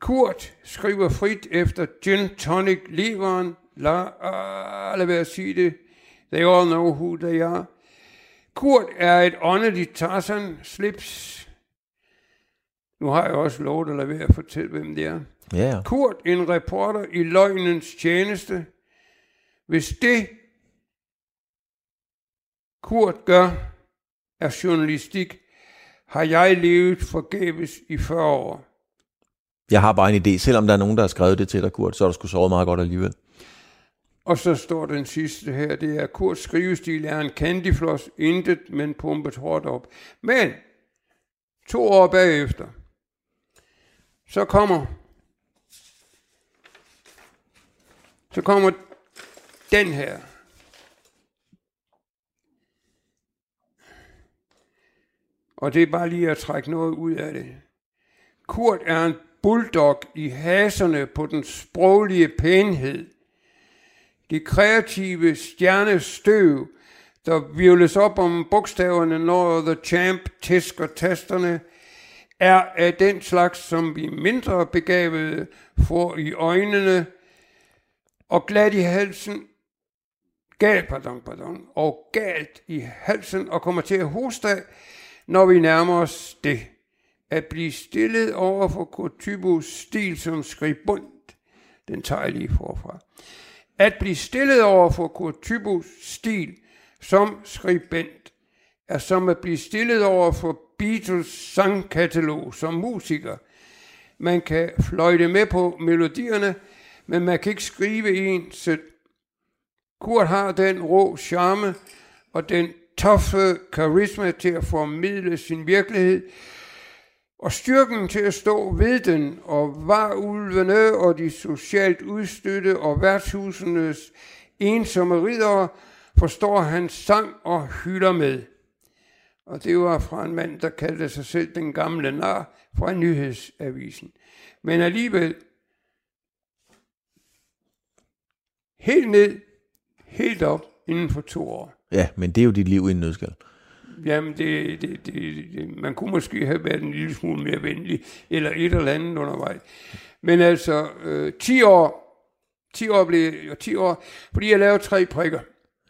Kurt skriver frit efter gin tonic leveren. La, uh, lad være at sige det. They all know who they are. Kurt er et åndeligt Tarzan slips. Nu har jeg også lovet at lade være at fortælle, hvem det er. Ja. Kurt, en reporter i løgnens tjeneste. Hvis det, Kurt gør, er journalistik, har jeg levet forgæves i 40 år. Jeg har bare en idé. Selvom der er nogen, der har skrevet det til dig, Kurt, så er du sgu sovet meget godt alligevel. Og så står den sidste her, det er, Kurts skrivestil er en candyfloss, intet, men pumpet hårdt op. Men, to år bagefter, så kommer, så kommer den her. Og det er bare lige at trække noget ud af det. Kurt er en bulldog i haserne på den sproglige pænhed. Det kreative stjernestøv, der virvles op om bogstaverne, når The Champ tæsker tasterne, er af den slags, som vi mindre begavede får i øjnene, og glat i halsen, galt, pardon, pardon, og galt i halsen, og kommer til at hoste af, når vi nærmer os det. At blive stillet over for Kotybos stil som skribund, den tager jeg lige forfra. At blive stillet over for Kotybos stil som skribent, er som at blive stillet over for Beatles sangkatalog som musiker. Man kan fløjte med på melodierne, men man kan ikke skrive en selv. Kurt har den rå charme og den toffe karisma til at formidle sin virkelighed, og styrken til at stå ved den, og var ulvene og de socialt udstøtte og værtshusenes ensomme ridere, forstår han sang og hylder med. Og det var fra en mand, der kaldte sig selv den gamle nar fra nyhedsavisen. Men alligevel, helt ned, helt op inden for to år. Ja, men det er jo dit liv i en nødskal. Jamen, det, det, det, det, man kunne måske have været en lille smule mere venlig, eller et eller andet undervejs. Men altså, øh, 10 år, 10 år blev jo 10 år, fordi jeg lavede tre prikker.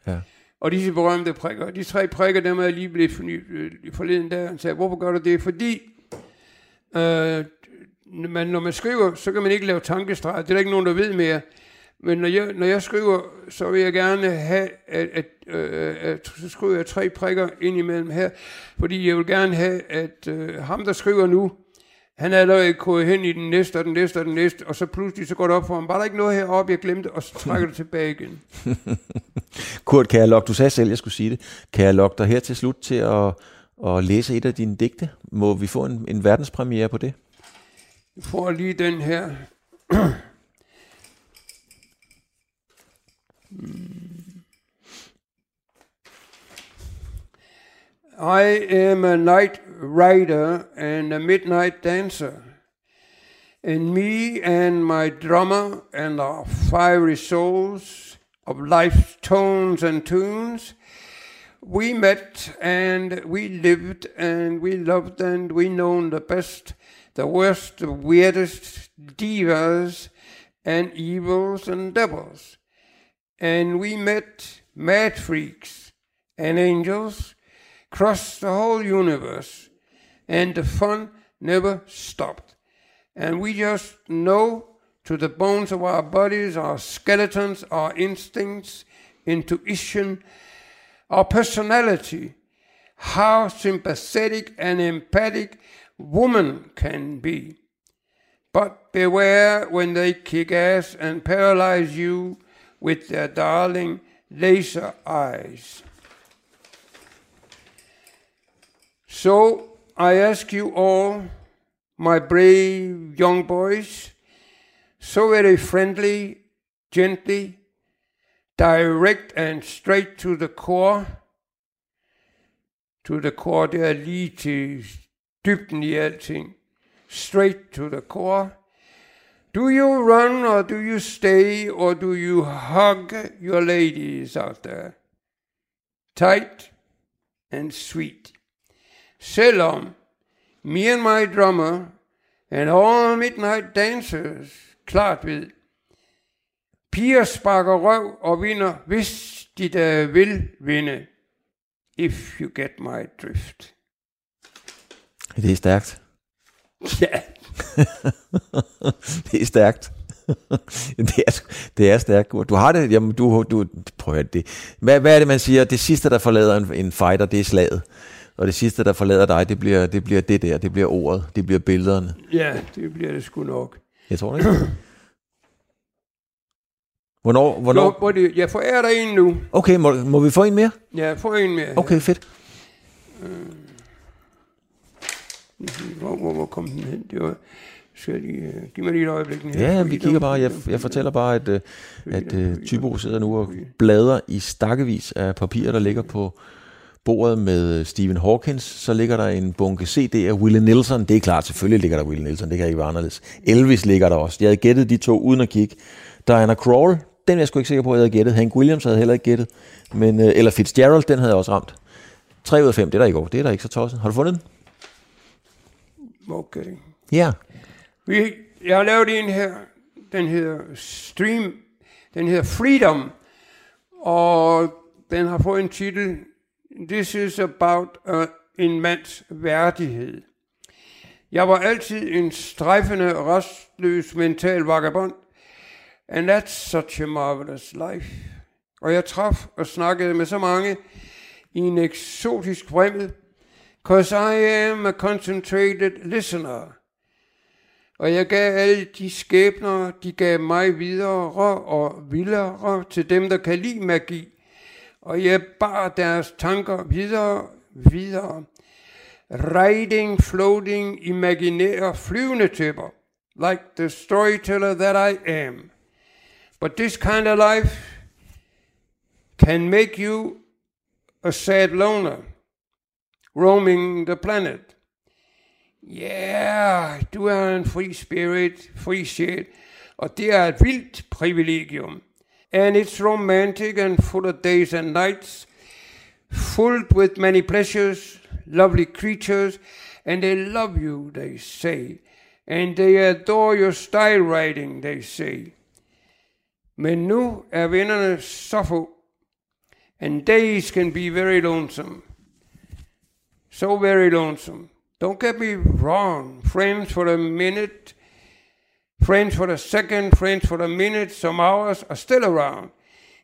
Ja. Og disse berømte prikker, de tre prikker, dem er jeg lige blevet forny, øh, forleden der. Han sagde, hvorfor gør du det? Fordi, øh, man, når man skriver, så kan man ikke lave tankestreger. Det er der ikke nogen, der ved mere. Men når jeg, når jeg skriver, så vil jeg gerne have, at, at, øh, at så skriver jeg tre prikker ind imellem her, fordi jeg vil gerne have, at øh, ham, der skriver nu, han er allerede gået hen i den næste, og den næste, og den næste, og så pludselig så går det op for ham, var der ikke noget heroppe, jeg glemte, og så trækker det tilbage igen. Kurt, kan jeg lokke, du sagde selv, jeg skulle sige det, kan jeg lokke dig her til slut til at, at læse et af dine digte? Må vi få en, en verdenspremiere på det? Jeg får lige den her. Mm. I am a night rider and a midnight dancer. And me and my drummer and our fiery souls of life's tones and tunes, we met and we lived and we loved and we known the best, the worst, the weirdest divas and evils and devils. And we met mad freaks and angels across the whole universe, and the fun never stopped. And we just know to the bones of our bodies, our skeletons, our instincts, intuition, our personality, how sympathetic and empathic woman can be. But beware when they kick ass and paralyze you with their darling laser eyes. So I ask you all, my brave young boys, so very friendly, gently, direct and straight to the core, to the core, det er lige straight to the core. Do you run or do you stay or do you hug your ladies out there? Tight and sweet. Selvom me and my drummer and all midnight dancers klart ved, piger sparker røv og vinder, hvis de da vil vinde. If you get my drift. Det er stærkt. Ja, det er stærkt. det, er, det er stærkt. Du har det, jamen du, du prøv at det. Hvad, hvad er det, man siger? Det sidste, der forlader en, en fighter, det er slaget. Og det sidste, der forlader dig, det bliver, det bliver det der, det bliver ordet, det bliver billederne. ja, det bliver det sgu nok. Jeg tror det ikke. Hvornår? Nå, hvornår? hvor det, jeg forærer dig en nu. Okay, må, må vi få en mere? Ja, få en mere. Okay, fedt. Hvor, hvor, hvor kom den hen? Det var, skal jeg lige, uh, giv mig lige et øjeblik. Den her, Ja, fordi vi kigger bare. Jeg, jeg fortæller bare, at, øh, at uh, Tybo sidder nu og bladrer i stakkevis af papir, der ligger på bordet med øh, Stephen Hawkins. Så ligger der en bunke CD'er af Willie Nelson. Det er klart, selvfølgelig ligger der Willie Nelson. Det kan ikke være anderledes. Elvis ligger der også. Jeg havde gættet de to uden at kigge. Diana Krall, den er jeg sgu ikke sikker på, at jeg havde gættet. Hank Williams havde heller ikke gættet. Men, øh, eller Fitzgerald, den havde jeg også ramt. 3 ud af 5, det er der ikke over. Det er der ikke så tosset. Har du fundet den? Okay. Ja. Vi, jeg har lavet en her, den hedder Stream, den hedder Freedom, og den har fået en titel, This is about a, en mands værdighed. Jeg var altid en strejfende, restløs mental vagabond, and that's such a marvelous life. Og jeg traf og snakkede med så mange i en eksotisk vrimmel, cause I am a concentrated listener. Og jeg gav alle de skæbner, de gav mig videre og vildere til dem, der kan lide magi. Og jeg bar deres tanker videre, videre. Riding, floating, imaginære flyvende tæpper. Like the storyteller that I am. But this kind of life can make you a sad loner. Roaming the planet. Yeah, du er en free spirit, free sjæl, og det er et vildt privilegium. And it's romantic and full of days and nights, full with many pleasures, lovely creatures, and they love you, they say. And they adore your style writing, they say. Men nu er vennerne så få, and days can be very lonesome. So very lonesome. Don't get me wrong. Friends for a minute, friends for a second, friends for a minute, some hours are still around.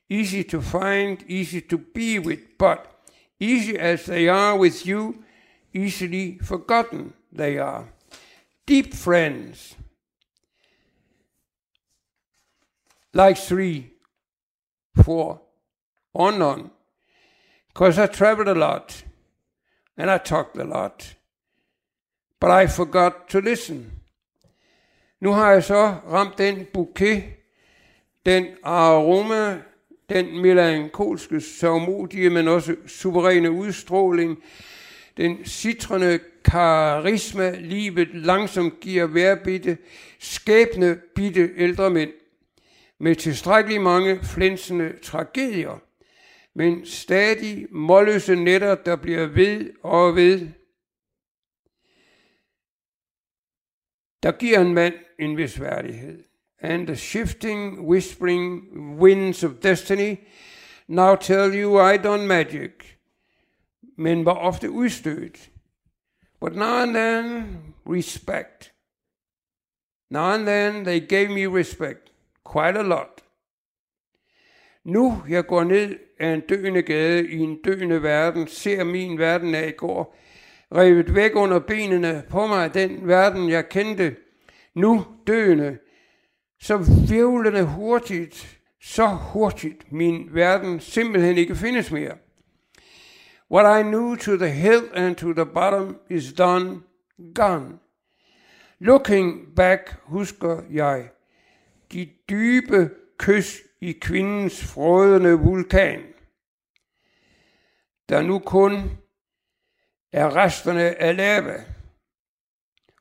Easy to find, easy to be with, but easy as they are with you, easily forgotten they are. Deep friends, like three, four, or none. Because I traveled a lot and I talked a lot, but I forgot to listen. Nu har jeg så ramt den bouquet, den aroma, den melankolske, sørgmodige, men også suveræne udstråling, den citrende karisma, livet langsomt giver hver bitte, skæbne bitte ældre mænd, med tilstrækkeligt mange flænsende tragedier, men stadig målløse netter, der bliver ved og ved. Der giver en mand en vis værdighed. And the shifting, whispering winds of destiny now tell you I done magic, men var ofte udstødt. But now and then, respect. Now and then, they gave me respect. Quite a lot. Nu jeg går ned af en døende gade i en døende verden, ser min verden af i går, revet væk under benene på mig den verden, jeg kendte, nu døende, så vævlende hurtigt, så hurtigt min verden simpelthen ikke findes mere. What I knew to the hill and to the bottom is done, gone. Looking back husker jeg de dybe kys i kvindens frådende vulkan, der nu kun er resterne af lave.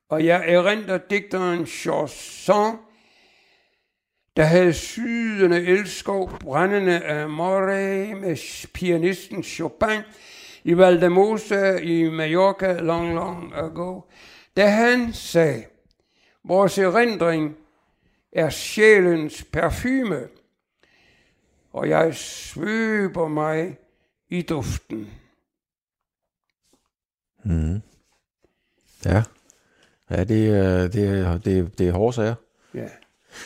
Og jeg erindrer digteren Chausson, der havde sydende elskov brændende af Moray med pianisten Chopin i Valdemosa i Mallorca long, long ago, da han sagde, vores erindring er sjælens parfume, og jeg svøber mig i duften. Mm. Ja. Ja, det, er, det, det, det er hårde sager. Ja.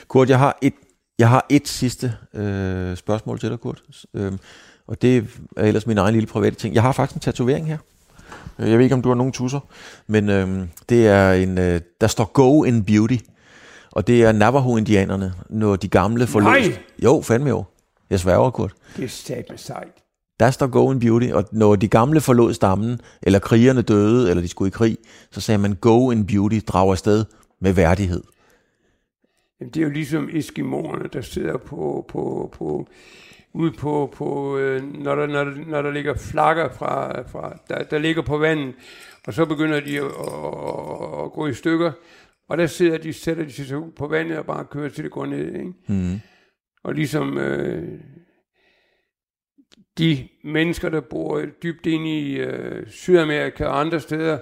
Kurt, jeg har et, jeg har et sidste øh, spørgsmål til dig, Kurt. Øhm, og det er ellers min egen lille private ting. Jeg har faktisk en tatovering her. Øh, Jeg ved ikke, om du har nogen tusser, men øhm, det er en, øh, der står Go in Beauty. Og det er Navajo-indianerne, når de gamle forlod... Nej! Jo, fandme jo. Jeg sværger, Kurt. Det er sat med sejt. Der står Go in Beauty, og når de gamle forlod stammen, eller krigerne døde, eller de skulle i krig, så sagde man Go in Beauty, drag afsted med værdighed. Jamen, det er jo ligesom eskimoerne, der sidder på, på, på ude på, på øh, når, der, når, der, når der ligger flakker fra, fra der, der ligger på vandet, og så begynder de at, at, at gå i stykker, og der sidder de, sætter de sig ud på vandet og bare kører til det går ned, ikke? Mm. Og ligesom øh, de mennesker, der bor dybt inde i øh, Sydamerika og andre steder,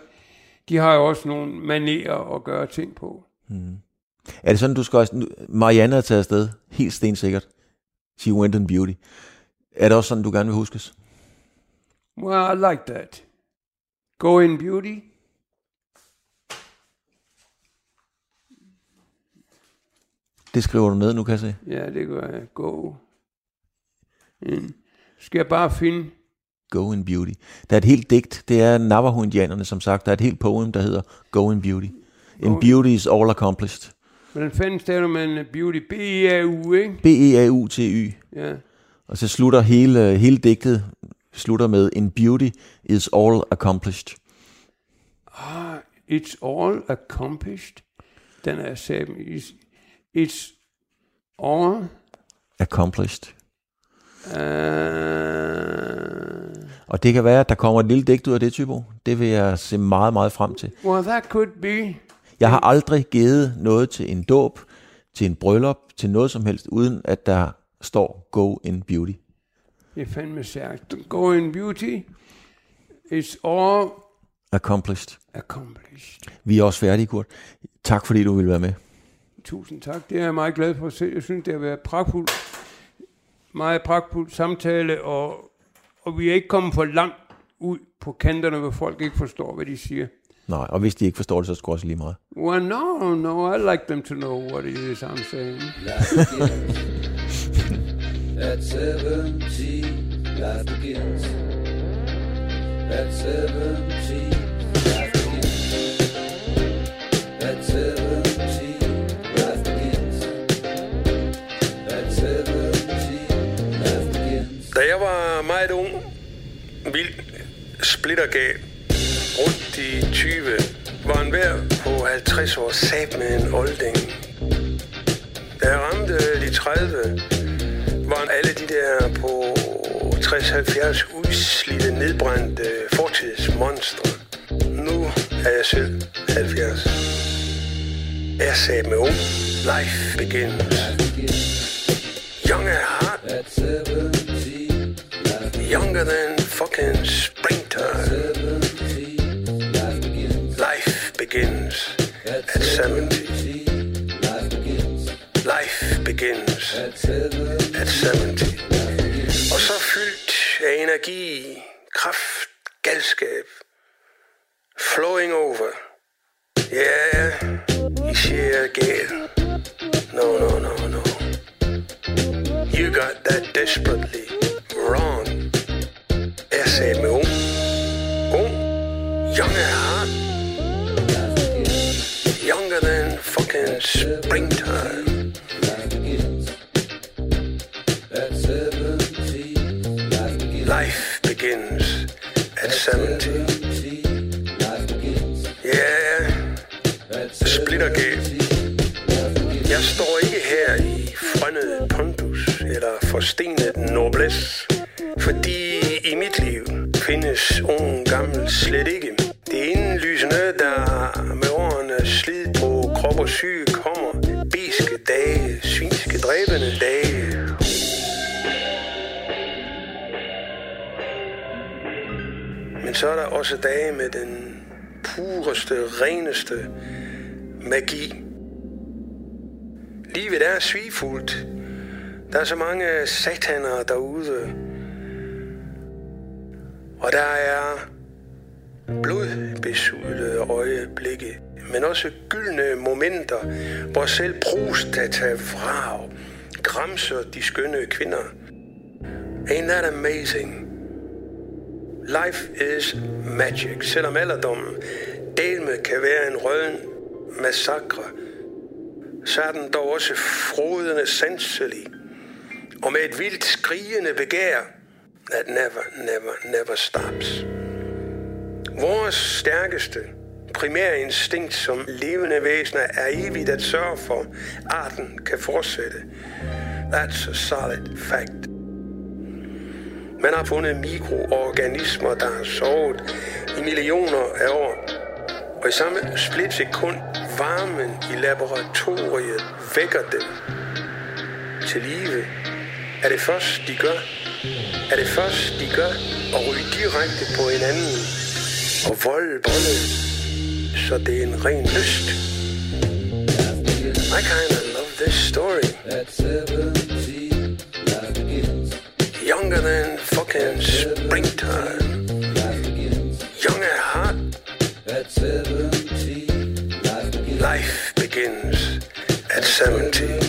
de har jo også nogle manerer at gøre ting på. Er det sådan, du skal også... Marianne er taget afsted, helt stensikkert. She went in beauty. Er det også sådan, du gerne vil huskes? Well, I like that. Go in beauty. Det skriver du ned nu, kan jeg se. Ja, det gør jeg. Go. In. Skal jeg bare finde... Go in beauty. Der er et helt digt. Det er Navajo-indianerne, som sagt. Der er et helt poem, der hedder Go in beauty. In Go beauty is all accomplished. Hvordan fanden staver man beauty? B-E-A-U, ikke? E B-E-A-U-T-Y. Ja. Og så slutter hele, hele digtet slutter med In beauty is all accomplished. Ah, it's all accomplished. Den er sat. It's, all... Accomplished. Uh, Og det kan være, at der kommer et lille digt ud af det, Tybo. Det vil jeg se meget, meget frem til. Well, that could be. Jeg har aldrig givet noget til en dåb, til en bryllup, til noget som helst, uden at der står Go in Beauty. Det er fandme stærkt. Go in beauty is all Accomplished. accomplished. Vi er også færdige, Kurt. Tak fordi du ville være med. Tusind tak. Det er jeg meget glad for at se. Jeg synes, det har været pragtfuldt. Meget pragtfuldt samtale, og, og vi er ikke kommet for langt ud på kanterne, hvor folk ikke forstår, hvad de siger. Nej, og hvis de ikke forstår det, så det sgu også lige meget. Well, no, no, I like them to know what it is I'm saying. At 70, life begins. At 70, life begins. At 70, splittergal, rundt i 20, var en hver på 50 år sat med en olding. Da jeg ramte de 30, var alle de der på 60-70 udslidte, nedbrændte fortidsmonstre. Nu er jeg selv 70. Jeg sagde med ung. Life begins. Young at heart. Younger than fucking 70, life begins. At at 70. 70, life begins. At 70, at 70. Og så fyldt af energi, kraft, galskab. Flowing over. Yeah, I siger er. No, no, no, no. You got that desperately wrong. Jeg springtime. life begins. At 70, life begins. At 70. Life begins. Ja, Jeg står ikke her i frønnet pondus eller forstenet noblesse, fordi i mit liv findes ung gammel slet ikke. Også dage med den pureste, reneste magi. Livet er svigfuldt. Der er så mange sataner derude. Og der er blodbesudlede øjeblikke, men også gyldne momenter, hvor selv prostata vrag, gramser de skønne kvinder. Ain't that amazing? Life is magic, selvom alderdommen delme kan være en røden massakre, så er den dog også frodende sanselig, og med et vildt skrigende begær, that never, never, never stops. Vores stærkeste, primære instinkt som levende væsener er evigt at sørge for, at arten kan fortsætte. That's a solid fact. Man har fundet mikroorganismer, der har sovet i millioner af år. Og i samme splitsekund varmen i laboratoriet vækker dem til live. Er det først, de gør? Er det først, de gør at ryge direkte på hinanden og volde bolde, så det er en ren lyst? I kinda love this story. At seven. Younger than fucking springtime. Life begins. Young at heart, At 70, life begins. life begins at 70.